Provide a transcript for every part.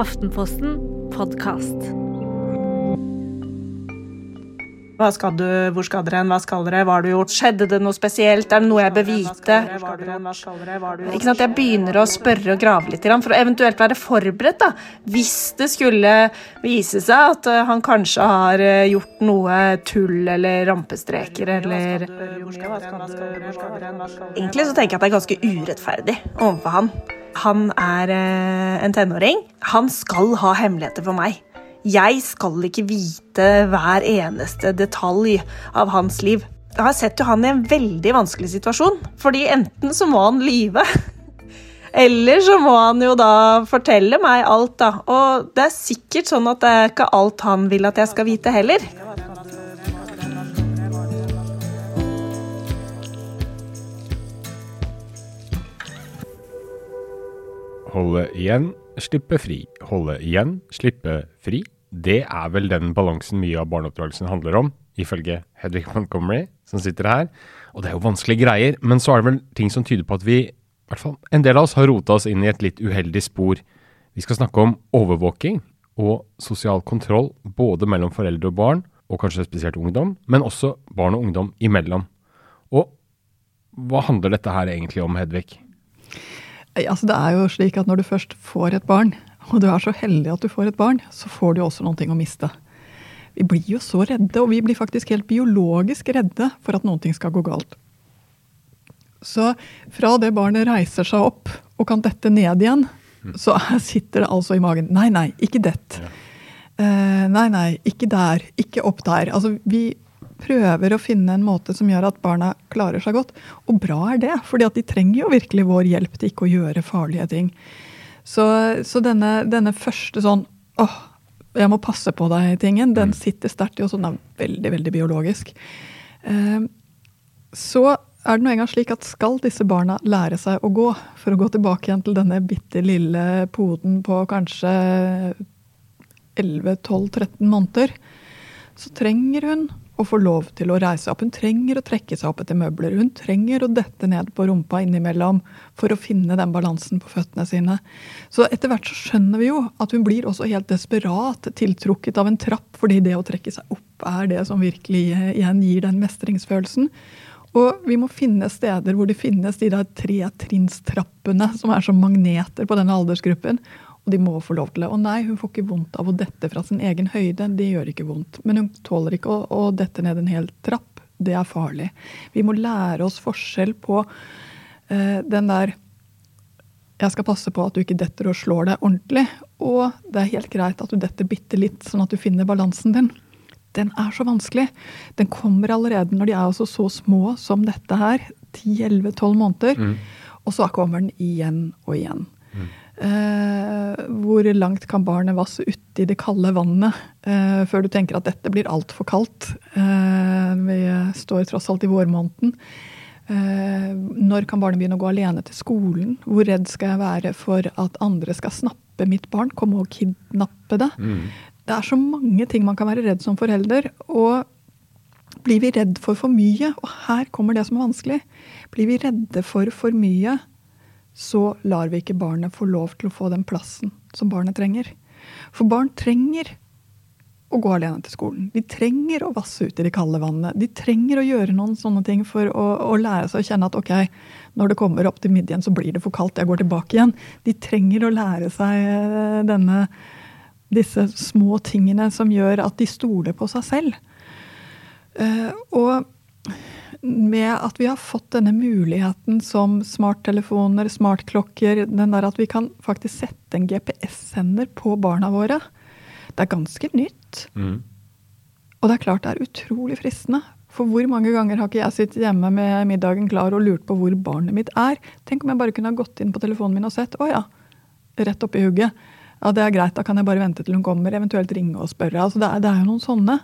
Aftenposten podkast. Hva skal du, hvor skal dere hen, hva skal dere, hva har du gjort, skjedde det noe spesielt, er det noe jeg bør vite? Ikke sant, Jeg begynner å spørre og grave litt, for å eventuelt være forberedt, da. Hvis det skulle vise seg at eh, han kanskje har eh, gjort noe tull eller rampestreker eller Egentlig så tenker jeg at det er ganske urettferdig overfor han. Han er eh, en tenåring. Han skal ha hemmeligheter for meg. Jeg skal ikke vite hver eneste detalj av hans liv. Jeg har sett jo han i en veldig vanskelig situasjon, fordi enten så må han lyve. Eller så må han jo da fortelle meg alt, da. Og det er sikkert sånn at det er ikke alt han vil at jeg skal vite heller. Holde igjen, slippe fri. Holde igjen, slippe fri. Det er vel den balansen mye av barneoppdragelsen handler om, ifølge Hedvig Montgomery, som sitter her. Og det er jo vanskelige greier, men så er det vel ting som tyder på at vi, i hvert fall en del av oss, har rota oss inn i et litt uheldig spor. Vi skal snakke om overvåking og sosial kontroll, både mellom foreldre og barn, og kanskje spesielt ungdom, men også barn og ungdom imellom. Og hva handler dette her egentlig om, Hedvig? Altså, det er jo slik at når du først får et barn, og du er så heldig at du får et barn, så får du også noe å miste. Vi blir jo så redde, og vi blir faktisk helt biologisk redde for at noe skal gå galt. Så fra det barnet reiser seg opp og kan dette ned igjen, så sitter det altså i magen Nei, nei, ikke dett. Ja. Uh, nei, nei, ikke der. Ikke opp der. Altså, vi prøver å finne en måte som gjør at barna klarer seg godt. Og bra er det, for de trenger jo virkelig vår hjelp til ikke å gjøre farlige ting. Så, så denne, denne, første sånn åh, jeg må passe på deg-tingen, den mm. sitter sterkt i oss, og den er veldig, veldig biologisk. Eh, så er det nå engang slik at skal disse barna lære seg å gå, for å gå tilbake igjen til denne bitte lille poden på kanskje 11-12-13 måneder, så trenger hun å få lov til å reise opp. Hun trenger å trekke seg opp etter møbler. Hun trenger å dette ned på rumpa innimellom for å finne den balansen på føttene sine. Så etter hvert så skjønner vi jo at hun blir også helt desperat tiltrukket av en trapp, fordi det å trekke seg opp er det som virkelig igjen gir den mestringsfølelsen. Og vi må finne steder hvor det finnes de der tretrinnstrappene som er som magneter på denne aldersgruppen. Og de må få lov til det. Og nei, hun får ikke vondt av å dette fra sin egen høyde. Det gjør ikke vondt. Men hun tåler ikke å, å dette ned en hel trapp. Det er farlig. Vi må lære oss forskjell på eh, den der jeg skal passe på at du ikke detter og slår deg ordentlig. Og det er helt greit at du detter bitte litt, sånn at du finner balansen din. Den er så vanskelig. Den kommer allerede når de er altså så små som dette her. 10-11-12 måneder. Mm. Og så kommer den igjen og igjen. Mm. Uh, hvor langt kan barnet vasse uti det kalde vannet uh, før du tenker at dette blir altfor kaldt? Uh, vi står tross alt i vårmåneden. når kan barnet begynne å gå alene til skolen? Hvor redd skal jeg være for at andre skal snappe mitt barn? Komme og kidnappe det? Mm. Det er så mange ting man kan være redd som forelder. Og blir vi redd for for mye, og her kommer det som er vanskelig, blir vi redde for for mye, så lar vi ikke barnet få lov til å få den plassen som barnet trenger. For barn trenger å gå alene til skolen. De trenger å vasse ut i det kalde vannet. De trenger å gjøre noen sånne ting for å, å lære seg å kjenne at ok, når det kommer opp til midjen, så blir det for kaldt, jeg går tilbake igjen. De trenger å lære seg eh, denne, disse små tingene som gjør at de stoler på seg selv. Uh, og med at vi har fått denne muligheten som smarttelefoner, smartklokker, den der at vi kan faktisk sette en GPS-sender på barna våre, det er ganske nytt. Mm. Og det er klart det er utrolig fristende. For hvor mange ganger har ikke jeg sittet hjemme med middagen klar og lurt på hvor barnet mitt er? Tenk om jeg bare kunne ha gått inn på telefonen min og sett. Å ja, rett oppi hugget. Ja, det er greit, da kan jeg bare vente til hun kommer, eventuelt ringe og spørre. Altså, det, er, det er jo noen sånne.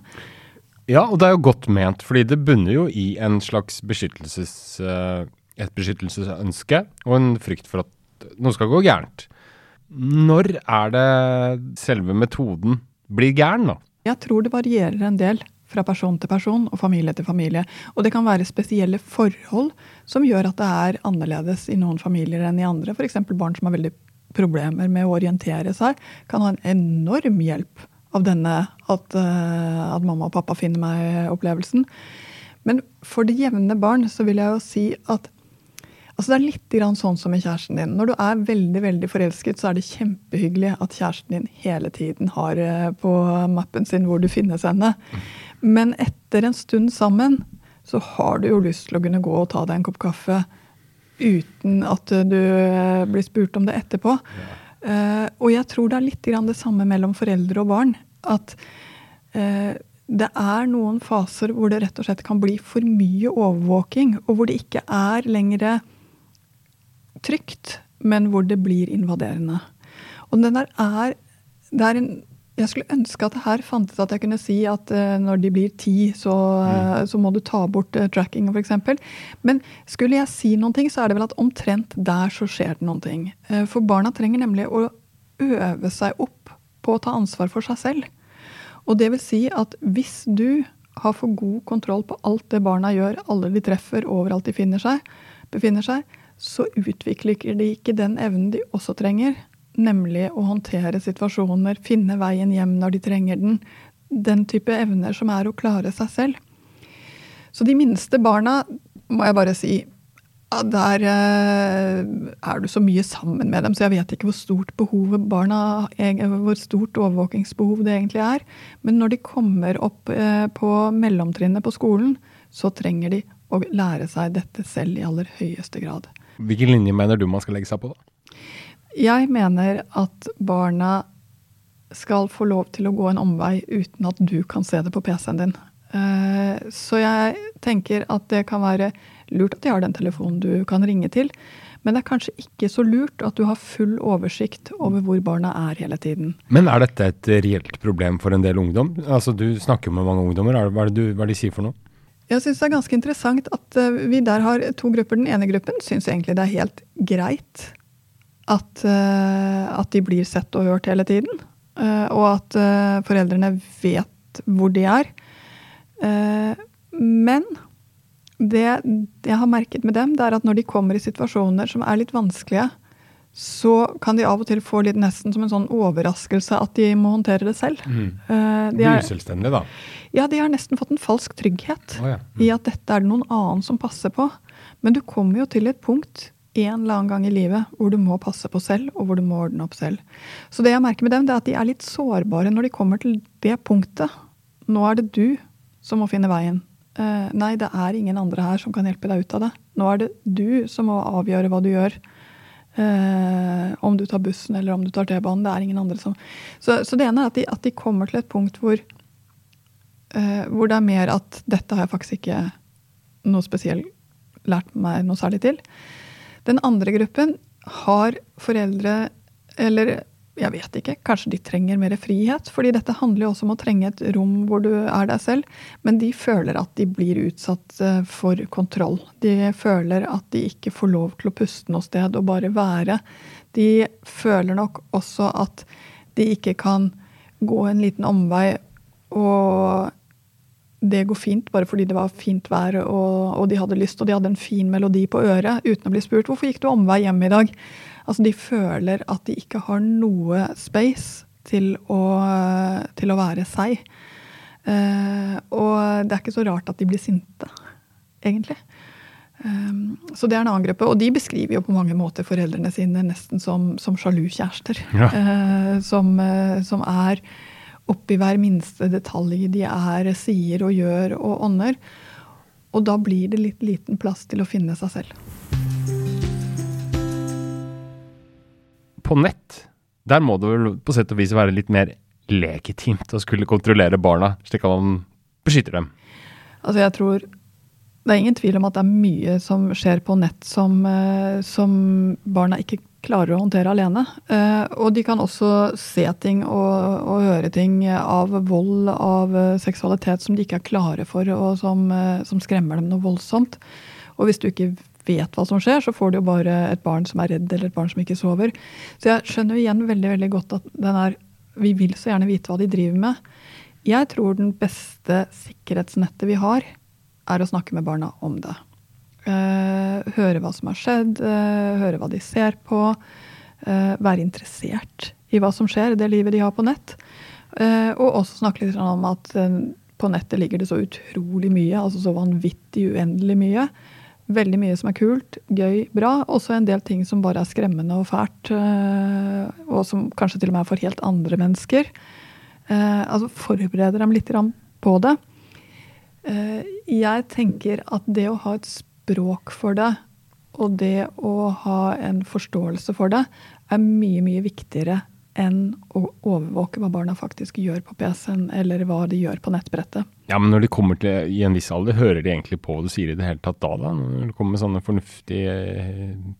Ja, og det er jo godt ment, fordi det bunner jo i en slags beskyttelses, eh, et beskyttelsesønske og en frykt for at noe skal gå gærent. Når er det selve metoden blir gæren, da? Jeg tror det varierer en del fra person til person og familie til familie. Og det kan være spesielle forhold som gjør at det er annerledes i noen familier enn i andre. F.eks. barn som har veldig problemer med å orientere seg, kan ha en enorm hjelp av denne at, eh, at mamma og pappa finner meg-opplevelsen. Men for det jevne barn så vil jeg jo si at altså det er litt grann sånn som med kjæresten din. Når du er veldig veldig forelsket, så er det kjempehyggelig at kjæresten din hele tiden har eh, på mappen sin hvor du finnes henne. Men etter en stund sammen så har du jo lyst til å kunne gå og ta deg en kopp kaffe uten at du eh, blir spurt om det etterpå. Ja. Uh, og jeg tror det er litt det samme mellom foreldre og barn. At eh, det er noen faser hvor det rett og slett kan bli for mye overvåking, og hvor det ikke er lenger trygt, men hvor det blir invaderende. Og den der er, det er en jeg skulle ønske at det her fantes at jeg kunne si at uh, når de blir ti, så, uh, så må du ta bort uh, tracking f.eks. Men skulle jeg si noen ting, så er det vel at omtrent der så skjer det noen ting. For barna trenger nemlig å øve seg opp på å ta ansvar for seg selv. Og det vil si at hvis du har for god kontroll på alt det barna gjør, alle de treffer, overalt de seg, befinner seg, så utvikler de ikke den evnen de også trenger nemlig å håndtere situasjoner, finne veien hjem når de trenger den. Den type evner som er å klare seg selv. Så de minste barna, må jeg bare si Der eh, er du så mye sammen med dem, så jeg vet ikke hvor stort behovet barna, hvor stort overvåkingsbehov det egentlig er. Men når de kommer opp eh, på mellomtrinnet på skolen, så trenger de å lære seg dette selv i aller høyeste grad. Hvilken linje mener du man skal legge seg på, da? Jeg mener at barna skal få lov til å gå en omvei uten at du kan se det på PC-en din. Eh, så jeg tenker at det kan være lurt at de har den telefonen du kan ringe til. Men det er kanskje ikke så lurt at du har full oversikt over hvor barna er hele tiden. Men er dette et reelt problem for en del ungdom? Altså Du snakker med mange ungdommer. Hva er det, du, hva er det de sier for noe? Jeg syns det er ganske interessant at eh, vi der har to grupper. Den ene gruppen syns egentlig det er helt greit at, eh, at, de blir sett og hørt hele tiden. Eh, og at foreldrene vet hvor de er. Men det jeg har merket med dem, det er at når de kommer i situasjoner som er litt vanskelige, så kan de av og til få litt nesten som en sånn overraskelse at de må håndtere det selv. Mm. De er uselvstendige, da? Ja, de har nesten fått en falsk trygghet oh, ja. mm. i at dette er det noen annen som passer på. Men du kommer jo til et punkt en eller annen gang i livet hvor du må passe på selv, og hvor du må ordne opp selv. Så det jeg merker med dem, det er at de er litt sårbare når de kommer til det punktet. Nå er det du som må finne veien. Uh, nei, det er ingen andre her som kan hjelpe deg ut av det. Nå er det du som må avgjøre hva du gjør. Uh, om du tar bussen eller om du tar T-banen. Det er ingen andre som Så, så det ene er at de, at de, kommer til et punkt hvor, uh, hvor det er mer at dette har jeg faktisk ikke noe spesielt lært meg noe særlig til. Den andre gruppen har foreldre eller jeg vet ikke, kanskje de trenger mer frihet. fordi dette handler jo også om å trenge et rom hvor du er deg selv. Men de føler at de blir utsatt eh, for kontroll. De føler at de ikke får lov til å puste noe sted og bare være. De føler nok også at de ikke kan gå en liten omvei og det går fint bare fordi det var fint vær og, og, de hadde lyst, og de hadde en fin melodi på øret uten å bli spurt hvorfor gikk du omvei hjem i dag. Altså, De føler at de ikke har noe space til å, til å være seg. Uh, og det er ikke så rart at de blir sinte, egentlig. Um, så det er en annen gruppe. Og de beskriver jo på mange måter foreldrene sine nesten som, som sjalu kjærester. Ja. Uh, som, uh, som er oppi hver minste detalj de er, sier og gjør og ånder. Og da blir det litt liten plass til å finne seg selv. På nett, der må det vel på sett og vis være litt mer legitimt å skulle kontrollere barna, slik at man beskytter dem? Altså, jeg tror det er ingen tvil om at det er mye som skjer på nett som, eh, som barna ikke klarer å håndtere alene. Eh, og de kan også se ting og, og, høre ting av vold, av eh, seksualitet som de ikke er klare for, og som, eh, som, skremmer dem noe voldsomt. Og hvis du ikke vet hva som skjer, så får du jo bare et barn som er redd, eller et barn som ikke sover. Så jeg skjønner igjen veldig veldig godt at den er Vi vil så gjerne vite hva de driver med. Jeg tror den beste sikkerhetsnettet vi har, er å snakke med barna om det. Uh, høre hva som har skjedd, uh, høre hva de ser på. eh, være interessert i hva som skjer i det livet de har på nett. Eh, og også snakke litt om at eh, på nettet ligger det så utrolig mye, altså så vanvittig uendelig mye. Veldig mye som er kult, gøy, bra. Også en del ting som bare er skremmende og fælt. Og som kanskje til og med er for helt andre mennesker. Altså forbereder dem litt på det. Jeg tenker at det å ha et språk for det, og det å ha en forståelse for det, er mye, mye viktigere enn å overvåke hva barna faktisk gjør på PC-en, eller hva de gjør på nettbrettet. Ja, Men når de kommer til i en viss alder, hører de egentlig på hva du sier i det hele tatt da? da? Når det kommer med sånne fornuftige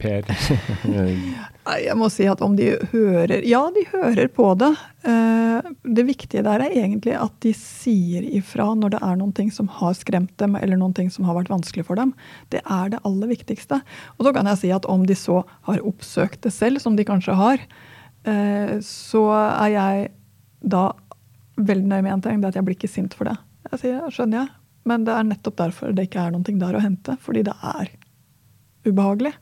PR? Per? Jeg må si at om de hører Ja, de hører på det. Eh, det viktige der er egentlig at de sier ifra når det er noen ting som har skremt dem, eller noen ting som har vært vanskelig for dem. Det er det aller viktigste. Og så kan jeg si at om de så har oppsøkt det selv, som de kanskje har, Eh, så er jeg da veldig nøye med én ting, det er at jeg blir ikke sint for det. Jeg sier skjønner jeg, men det er nettopp derfor det ikke er noe der å hente. Fordi det er ubehagelig.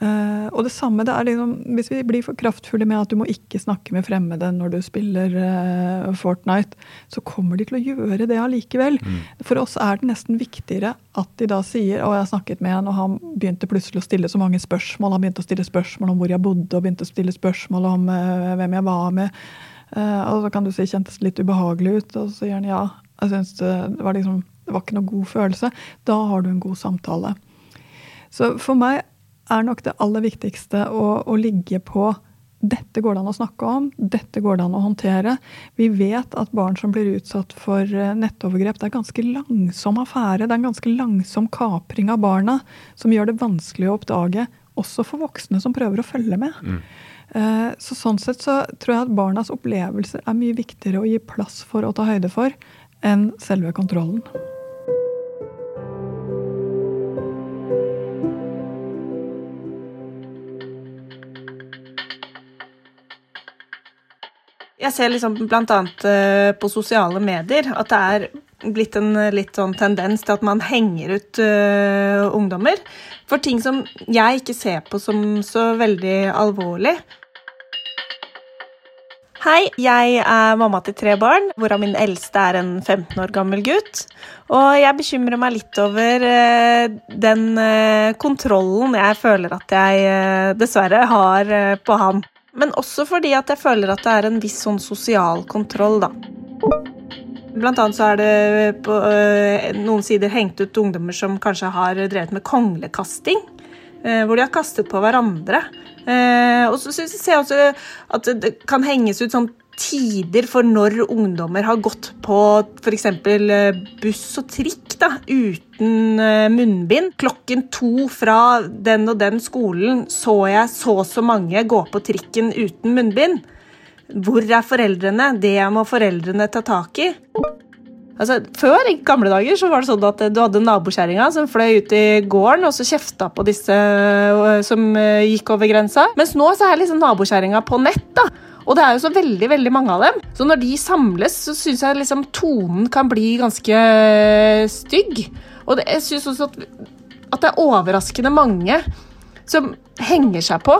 Uh, og det samme, det er liksom, Hvis vi blir for kraftfulle med at du må ikke snakke med fremmede når du spiller uh, Fortnite, så kommer de til å gjøre det allikevel. Mm. For oss er det nesten viktigere at de da sier og jeg har snakket med en, og han begynte plutselig å stille så mange spørsmål. Han begynte å stille spørsmål om hvor jeg bodde, og begynte å stille spørsmål om uh, hvem jeg var med. og så kan du si kjentes litt ubehagelig ut, og så sier han ja. Jeg synes det, det, var liksom, det var ikke noe god følelse. Da har du en god samtale. Så for meg er nok det aller viktigste å, å ligge på dette går det an å snakke om, dette går det an å håndtere. Vi vet at barn som blir utsatt for eh, nettovergrep, det er ganske langsom affære. Det er en ganske langsom kapring av barna som gjør det vanskelig å oppdage, også for voksne som prøver å følge med. Mm. Eh, så sånn sett så tror jeg at barnas opplevelser er mye viktigere å gi plass for og ta høyde for enn selve kontrollen. Jeg ser liksom bl.a. Uh, på sosiale medier at det er blitt en litt sånn tendens til at man henger ut uh, ungdommer for ting som jeg ikke ser på som så veldig alvorlig. Hei, jeg er mamma til tre barn, hvorav min eldste er en 15 år gammel gutt. Og jeg bekymrer meg litt over den kontrollen jeg føler at jeg dessverre har på han. Men også fordi at jeg føler at det er en viss sånn sosial kontroll, da. Blant annet så er det på øh, noen sider hengt ut ungdommer som kanskje har drevet med konglekasting. Øh, hvor de har kastet på hverandre. Øh, og så ser jeg også at det kan henges ut sånn tider for når ungdommer har gått på f.eks. Eh, buss og trikk da, uten eh, munnbind. Klokken to fra den og den skolen så jeg så så mange gå på trikken uten munnbind. Hvor er foreldrene? Det må foreldrene ta tak i. Altså, før, i gamle dager, så var det sånn at du hadde nabokjerringa som fløy ut i gården og så kjefta på disse eh, som gikk over grensa. Mens nå så er liksom nabokjerringa på nett. da. Og det er jo så veldig veldig mange av dem. Så når de samles, så syns jeg liksom tonen kan bli ganske stygg. Og det, jeg syns også at, at det er overraskende mange som henger seg på.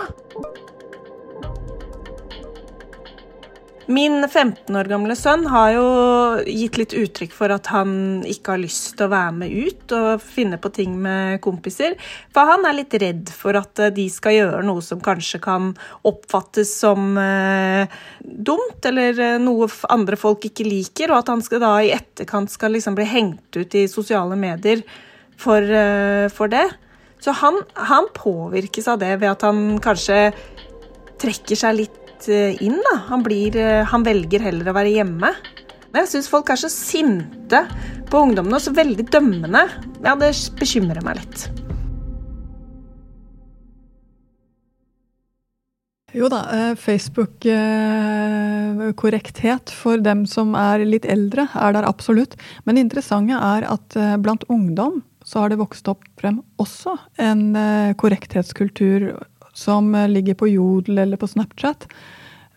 Min 15 år gamle sønn har jo gitt litt uttrykk for at han ikke har lyst til å være med ut og finne på ting med kompiser. For han er litt redd for at de skal gjøre noe som kanskje kan oppfattes som eh, dumt, eller eh, noe andre folk ikke liker, og at han skal da i etterkant skal liksom bli hengt ut i sosiale medier for, eh, for det. Så han, han påvirkes av det ved at han kanskje trekker seg litt Eh, inn. da. Han, blir, eh, han velger heller å være hjemme. Men jeg syns folk er så sinte på ungdommene og så veldig dømmende. Ja, det bekymrer meg litt. Jo da, eh, Facebook-korrekthet for dem som er litt eldre, er der absolutt. Men det interessante er at blant ungdom så har det vokst opp frem også en korrekthetskultur som ligger på Jodel eller på Snapchat.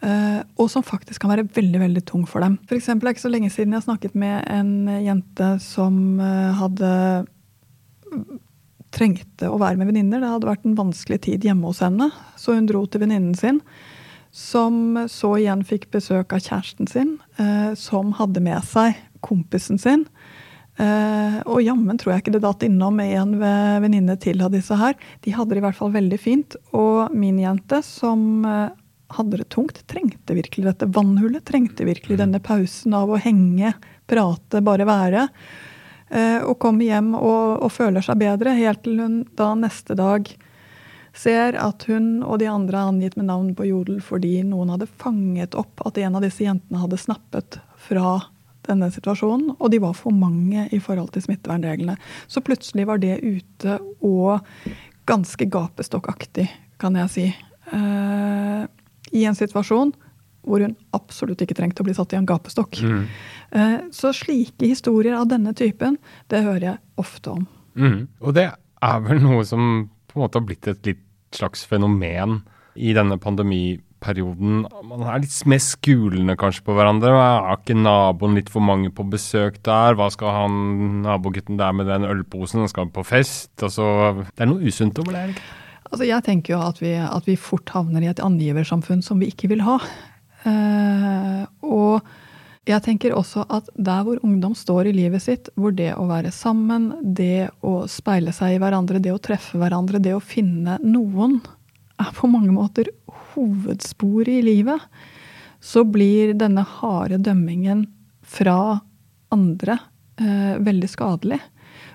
Uh, og som faktisk kan være veldig veldig tung for dem. For eksempel, det er ikke så lenge siden jeg snakket med en jente som uh, hadde trengte å være med venninner. Det hadde vært en vanskelig tid hjemme hos henne, så hun dro til venninnen sin. Som så igjen fikk besøk av kjæresten sin, eh, som hadde med seg kompisen sin. Eh, og jammen tror jeg ikke det datt innom en venninne til av disse her. De hadde det i hvert fall veldig fint. Og min jente, som eh, hadde det tungt, trengte virkelig dette vannhullet. Trengte virkelig denne pausen av å henge, prate, bare være. Eh, og kommer hjem og, og, føler seg bedre, helt til hun da neste dag ser at hun og de andre er angitt med navn på Jodel fordi noen hadde fanget opp at en av disse jentene hadde snappet fra denne situasjonen, og de var for mange i forhold til smittevernreglene. Så plutselig var det ute og ganske gapestokkaktig, kan jeg si. Uh, I en situasjon hvor hun absolutt ikke trengte å bli satt i en gapestokk. Mm. Uh, så slike historier av denne typen, det hører jeg ofte om. Mm. Og det er vel noe som på en måte har blitt et litt slags fenomen i denne pandemiperioden. Man er litt mer skulende kanskje på hverandre. Er ikke naboen litt for mange på besøk der? Hva skal han nabogutten der med den ølposen? Han skal på fest? Altså, det er noe usunt over det? ikke? Altså, jeg tenker jo at vi, at vi fort havner i et angiversamfunn som vi ikke vil ha. Uh, og jeg tenker også at der hvor ungdom står i livet sitt, hvor det å være sammen, det å speile seg i hverandre, det å treffe hverandre, det å finne noen, er på mange måter hovedsporet i livet, så blir denne harde dømmingen fra andre eh, veldig skadelig.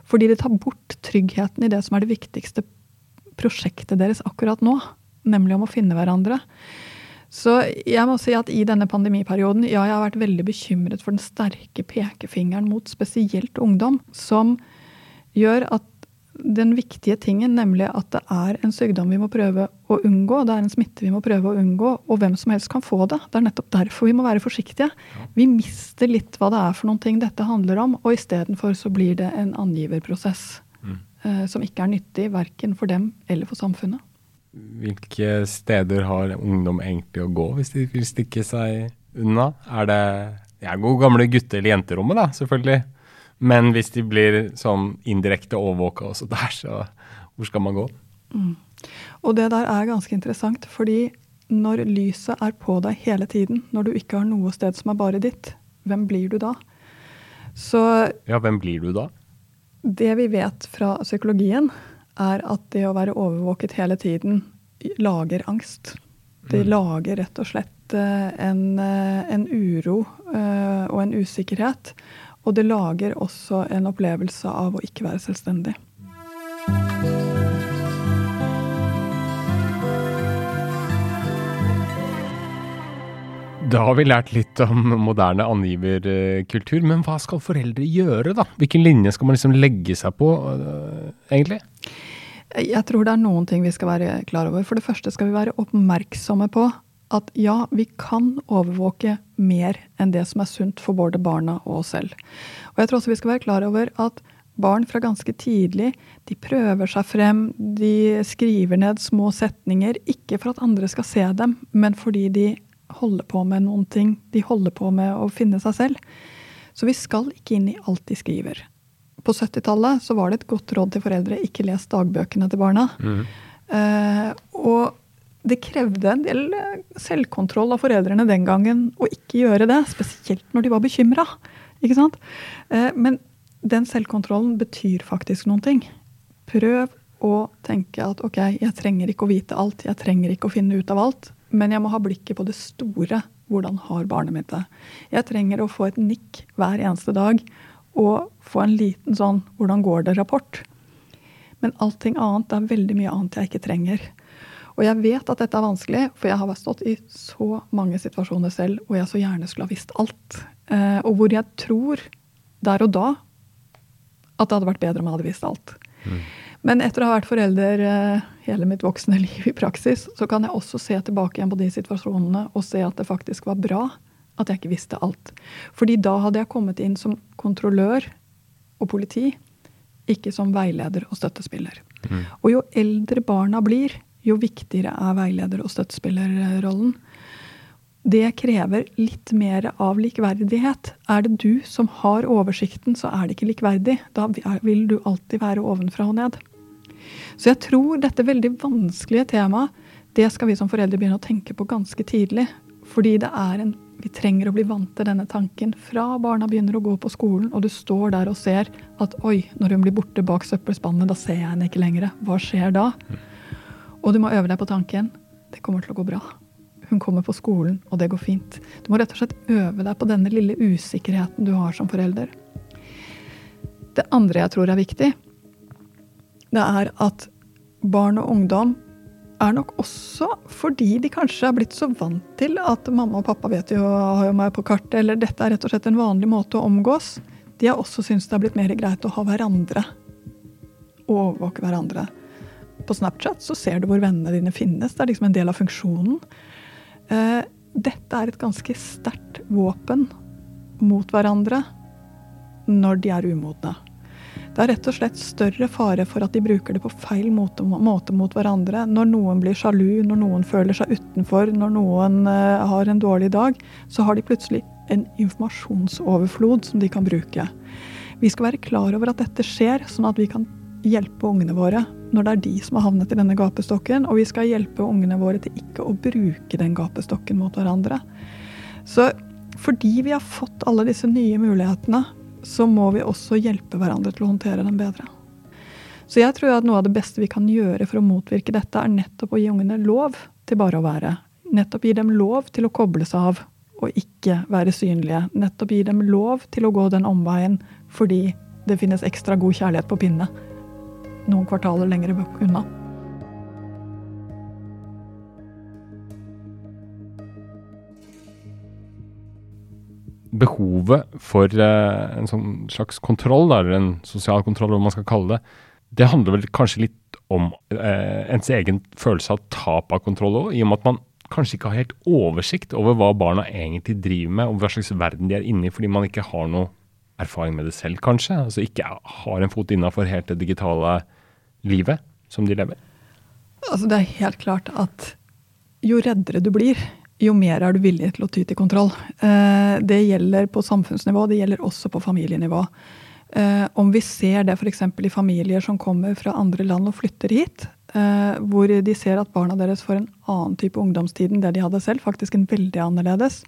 Fordi det tar bort tryggheten i det som er det viktigste prosjektet deres akkurat nå, nemlig om å finne hverandre. Så jeg må si at i denne pandemiperioden, ja, jeg har vært veldig bekymret for den sterke pekefingeren mot spesielt ungdom, som gjør at den viktige tingen, nemlig at det er en sykdom vi må prøve å unngå, det er en smitte vi må prøve å unngå, og hvem som helst kan få det. Det er nettopp derfor vi må være forsiktige. Vi mister litt hva det er for noen ting dette handler om, og istedenfor så blir det en angiverprosess mm. eh, som ikke er nyttig verken for dem eller for samfunnet. Hvilke steder har ungdom egentlig å gå hvis de vil stikke seg unna? Er det ja, gode gamle gutte- eller jenterommet, da, selvfølgelig. Men hvis de blir sånn indirekte overvåka også der, så hvor skal man gå? Mm. Og det der er ganske interessant, fordi når lyset er på deg hele tiden, når du ikke har noe sted som er bare ditt, hvem blir du da? Så Ja, hvem blir du da? Det vi vet fra psykologien, er at det å være overvåket hele tiden lager angst. Det mm. lager rett og slett eh, en, eh, en uro eh, og en usikkerhet. Og det lager også en opplevelse av å ikke være selvstendig. Da har vi lært litt om moderne angiverkultur, men hva skal foreldre gjøre, da? Hvilken linje skal man liksom legge seg på, egentlig? Jeg tror det er noen ting vi skal være klar over. For det første skal vi være oppmerksomme på at ja, vi kan overvåke mer enn det som er sunt for både barna og oss selv. Og jeg tror også vi skal være klar over at barn fra ganske tidlig de prøver seg frem, de skriver ned små setninger. Ikke for at andre skal se dem, men fordi de holder på med noen ting. De holder på med å finne seg selv. Så vi skal ikke inn i alt de skriver på 70-tallet så var det et godt råd til foreldre ikke les dagbøkene til barna. Mm. Uh, og det krevde en del eh, selvkontroll av foreldrene den gangen å ikke gjøre det. Spesielt når de var bekymra. Eh, men den selvkontrollen betyr faktisk noen ting. Prøv å tenke at ok, jeg trenger ikke å vite alt, jeg trenger ikke å finne ut av alt, men jeg må ha blikket på det store. Hvordan har barnet mitt det? Jeg trenger å få et nikk hver eneste dag og få en liten sånn 'hvordan går det?'-rapport. Men allting annet, det er veldig mye annet jeg ikke trenger. Og jeg vet at dette er vanskelig, for jeg har stått i så mange situasjoner selv hvor jeg så gjerne skulle ha visst alt. Eh, og hvor jeg tror der og da at det hadde vært bedre om jeg hadde visst alt. Mm. Men etter å ha vært forelder eh, hele mitt voksne liv i praksis, så kan jeg også se tilbake igjen på de situasjonene og se at det faktisk var bra at jeg ikke visste alt. Fordi da hadde jeg kommet inn som kontrollør og politi, ikke som veileder og støttespiller. Mm. Og jo eldre barna blir, jo viktigere er veileder- og støttespillerrollen. Det krever litt mer av likverdighet. Er det du som har oversikten, så er det ikke likverdig. Da vil du alltid være ovenfra og ned. Så jeg tror dette veldig vanskelige temaet, det skal vi som foreldre begynne å tenke på ganske tidlig. Fordi det er en vi trenger å bli vant til denne tanken fra barna begynner å gå på skolen, og du står der og ser at oi, når hun blir borte bak søppelspannet, da ser jeg henne ikke lenger. Hva skjer da? Og du må øve deg på tanken det kommer til å gå bra. Hun kommer på skolen, og det går fint. Du må rett og slett øve deg på denne lille usikkerheten du har som forelder. Det andre jeg tror er viktig, det er at barn og ungdom er nok også fordi de kanskje er blitt så vant til at mamma og pappa vet jo, har jo meg på kartet, eller dette er rett og slett en vanlig måte å omgås. De har også syntes det har blitt mer greit å ha hverandre. Overvåke hverandre. På Snapchat så ser du hvor vennene dine finnes. Det er liksom en del av funksjonen. Eh, dette er et ganske sterkt våpen mot hverandre når de er umodne. Det er rett og slett større fare for at de bruker det på feil måte, måte, mot hverandre. Når noen blir sjalu, når noen føler seg utenfor, når noen uh, har en dårlig dag, så har de plutselig en informasjonsoverflod som de kan bruke. Vi skal være klar over at dette skjer, sånn at vi kan hjelpe ungene våre når det er de som har havnet i denne gapestokken. Og vi skal hjelpe ungene våre til ikke å bruke den gapestokken mot hverandre. Så fordi vi har fått alle disse nye mulighetene, så må vi også hjelpe hverandre til å håndtere dem bedre. Så jeg tror at noe av det beste vi kan gjøre for å motvirke dette, er nettopp å gi ungene lov til bare å være. Nettopp gi dem lov til å koble seg av og ikke være synlige. Nettopp gi dem lov til å gå den omveien fordi det finnes ekstra god kjærlighet på pinne noen kvartaler lenger unna. behovet for uh, en sånn slags kontroll, eller en sosial kontroll, hva man skal kalle det, det handler vel kanskje litt om uh, ens egen følelse av tap av kontroll òg, i og med at man kanskje ikke har helt oversikt over hva barna egentlig driver med, og hva slags verden de er inne i, fordi man ikke har noe erfaring med det selv, kanskje. Altså ikke har en fot innafor helt det digitale livet som de lever. Altså Det er helt klart at jo reddere du blir, jo mer er du villig til å ty til kontroll. Eh, det gjelder på samfunnsnivå, det gjelder også på familienivå. Eh, om vi ser det f.eks. i familier som kommer fra andre land og flytter hit, eh, hvor de ser at barna deres får en annen type ungdomstid enn det de hadde selv, faktisk en veldig annerledes,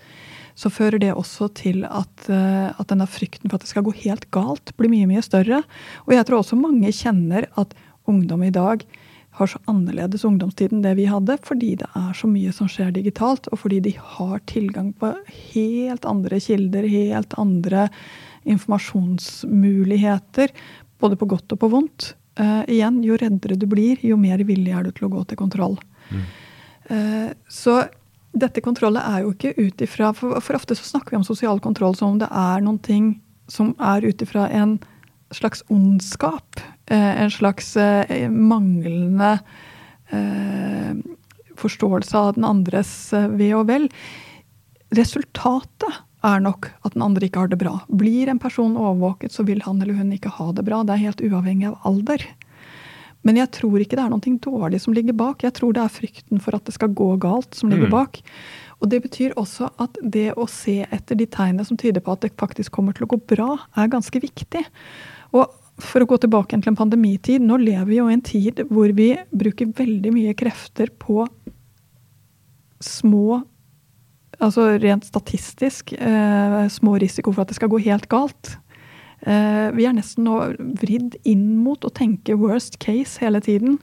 så fører det også til at, at denne frykten for at det skal gå helt galt, blir mye, mye større. Og jeg tror også mange kjenner at ungdom i dag har så annerledes ungdomstid enn det vi hadde, fordi det er så mye som skjer digitalt, og fordi de har tilgang på helt andre kilder, helt andre informasjonsmuligheter, både på godt og på vondt. Uh, igjen, jo reddere du blir, jo mer villig er du til å gå til kontroll. Mm. Uh, så dette kontrollet er jo ikke ut ifra for, for, ofte så snakker vi om sosial kontroll som om det er noen ting som er ut ifra en slags ondskap. Eh, en slags eh, manglende eh, forståelse av den andres ve og vel. Resultatet er nok at den andre ikke har det bra. Blir en person overvåket, så vil han eller hun ikke ha det bra. Det er helt uavhengig av alder. Men jeg tror ikke det er noe dårlig som ligger bak. Jeg tror det er frykten for at det skal gå galt, som ligger mm. bak. Og det betyr også at det å se etter de tegnene som tyder på at det faktisk kommer til å gå bra, er ganske viktig. Og for å gå tilbake til en pandemitid, nå lever vi jo i en tid hvor vi bruker veldig mye krefter på små Altså rent statistisk eh, små risiko for at det skal gå helt galt. Eh, vi er nesten nå vridd inn mot å tenke worst case hele tiden.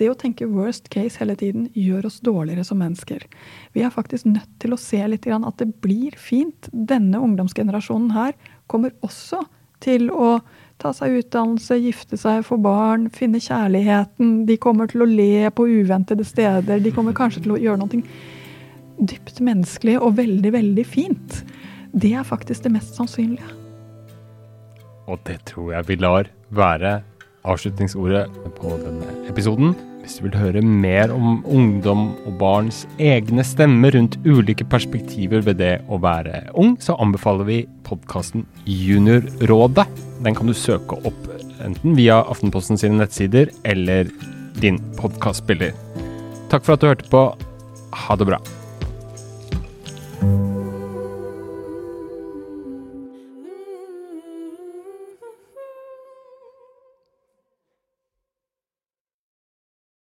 Det å tenke worst case hele tiden gjør oss dårligere som mennesker. Vi er faktisk nødt til å se litt at det blir fint. Denne ungdomsgenerasjonen her kommer også til å ta seg utdannelse, gifte seg, få barn, finne kjærligheten. De kommer til å le på uventede steder. De kommer kanskje til å gjøre noe dypt menneskelig og veldig, veldig fint. Det er faktisk det mest sannsynlige. Og det tror jeg vi lar være avslutningsordet på denne episoden. Hvis du vil høre mer om ungdom og barns egne stemmer rundt ulike perspektiver ved det å være ung, så anbefaler vi podkasten Juniorrådet. Den kan du søke opp enten via Aftenposten sine nettsider eller din podkastspiller. Takk for at du hørte på. Ha det bra.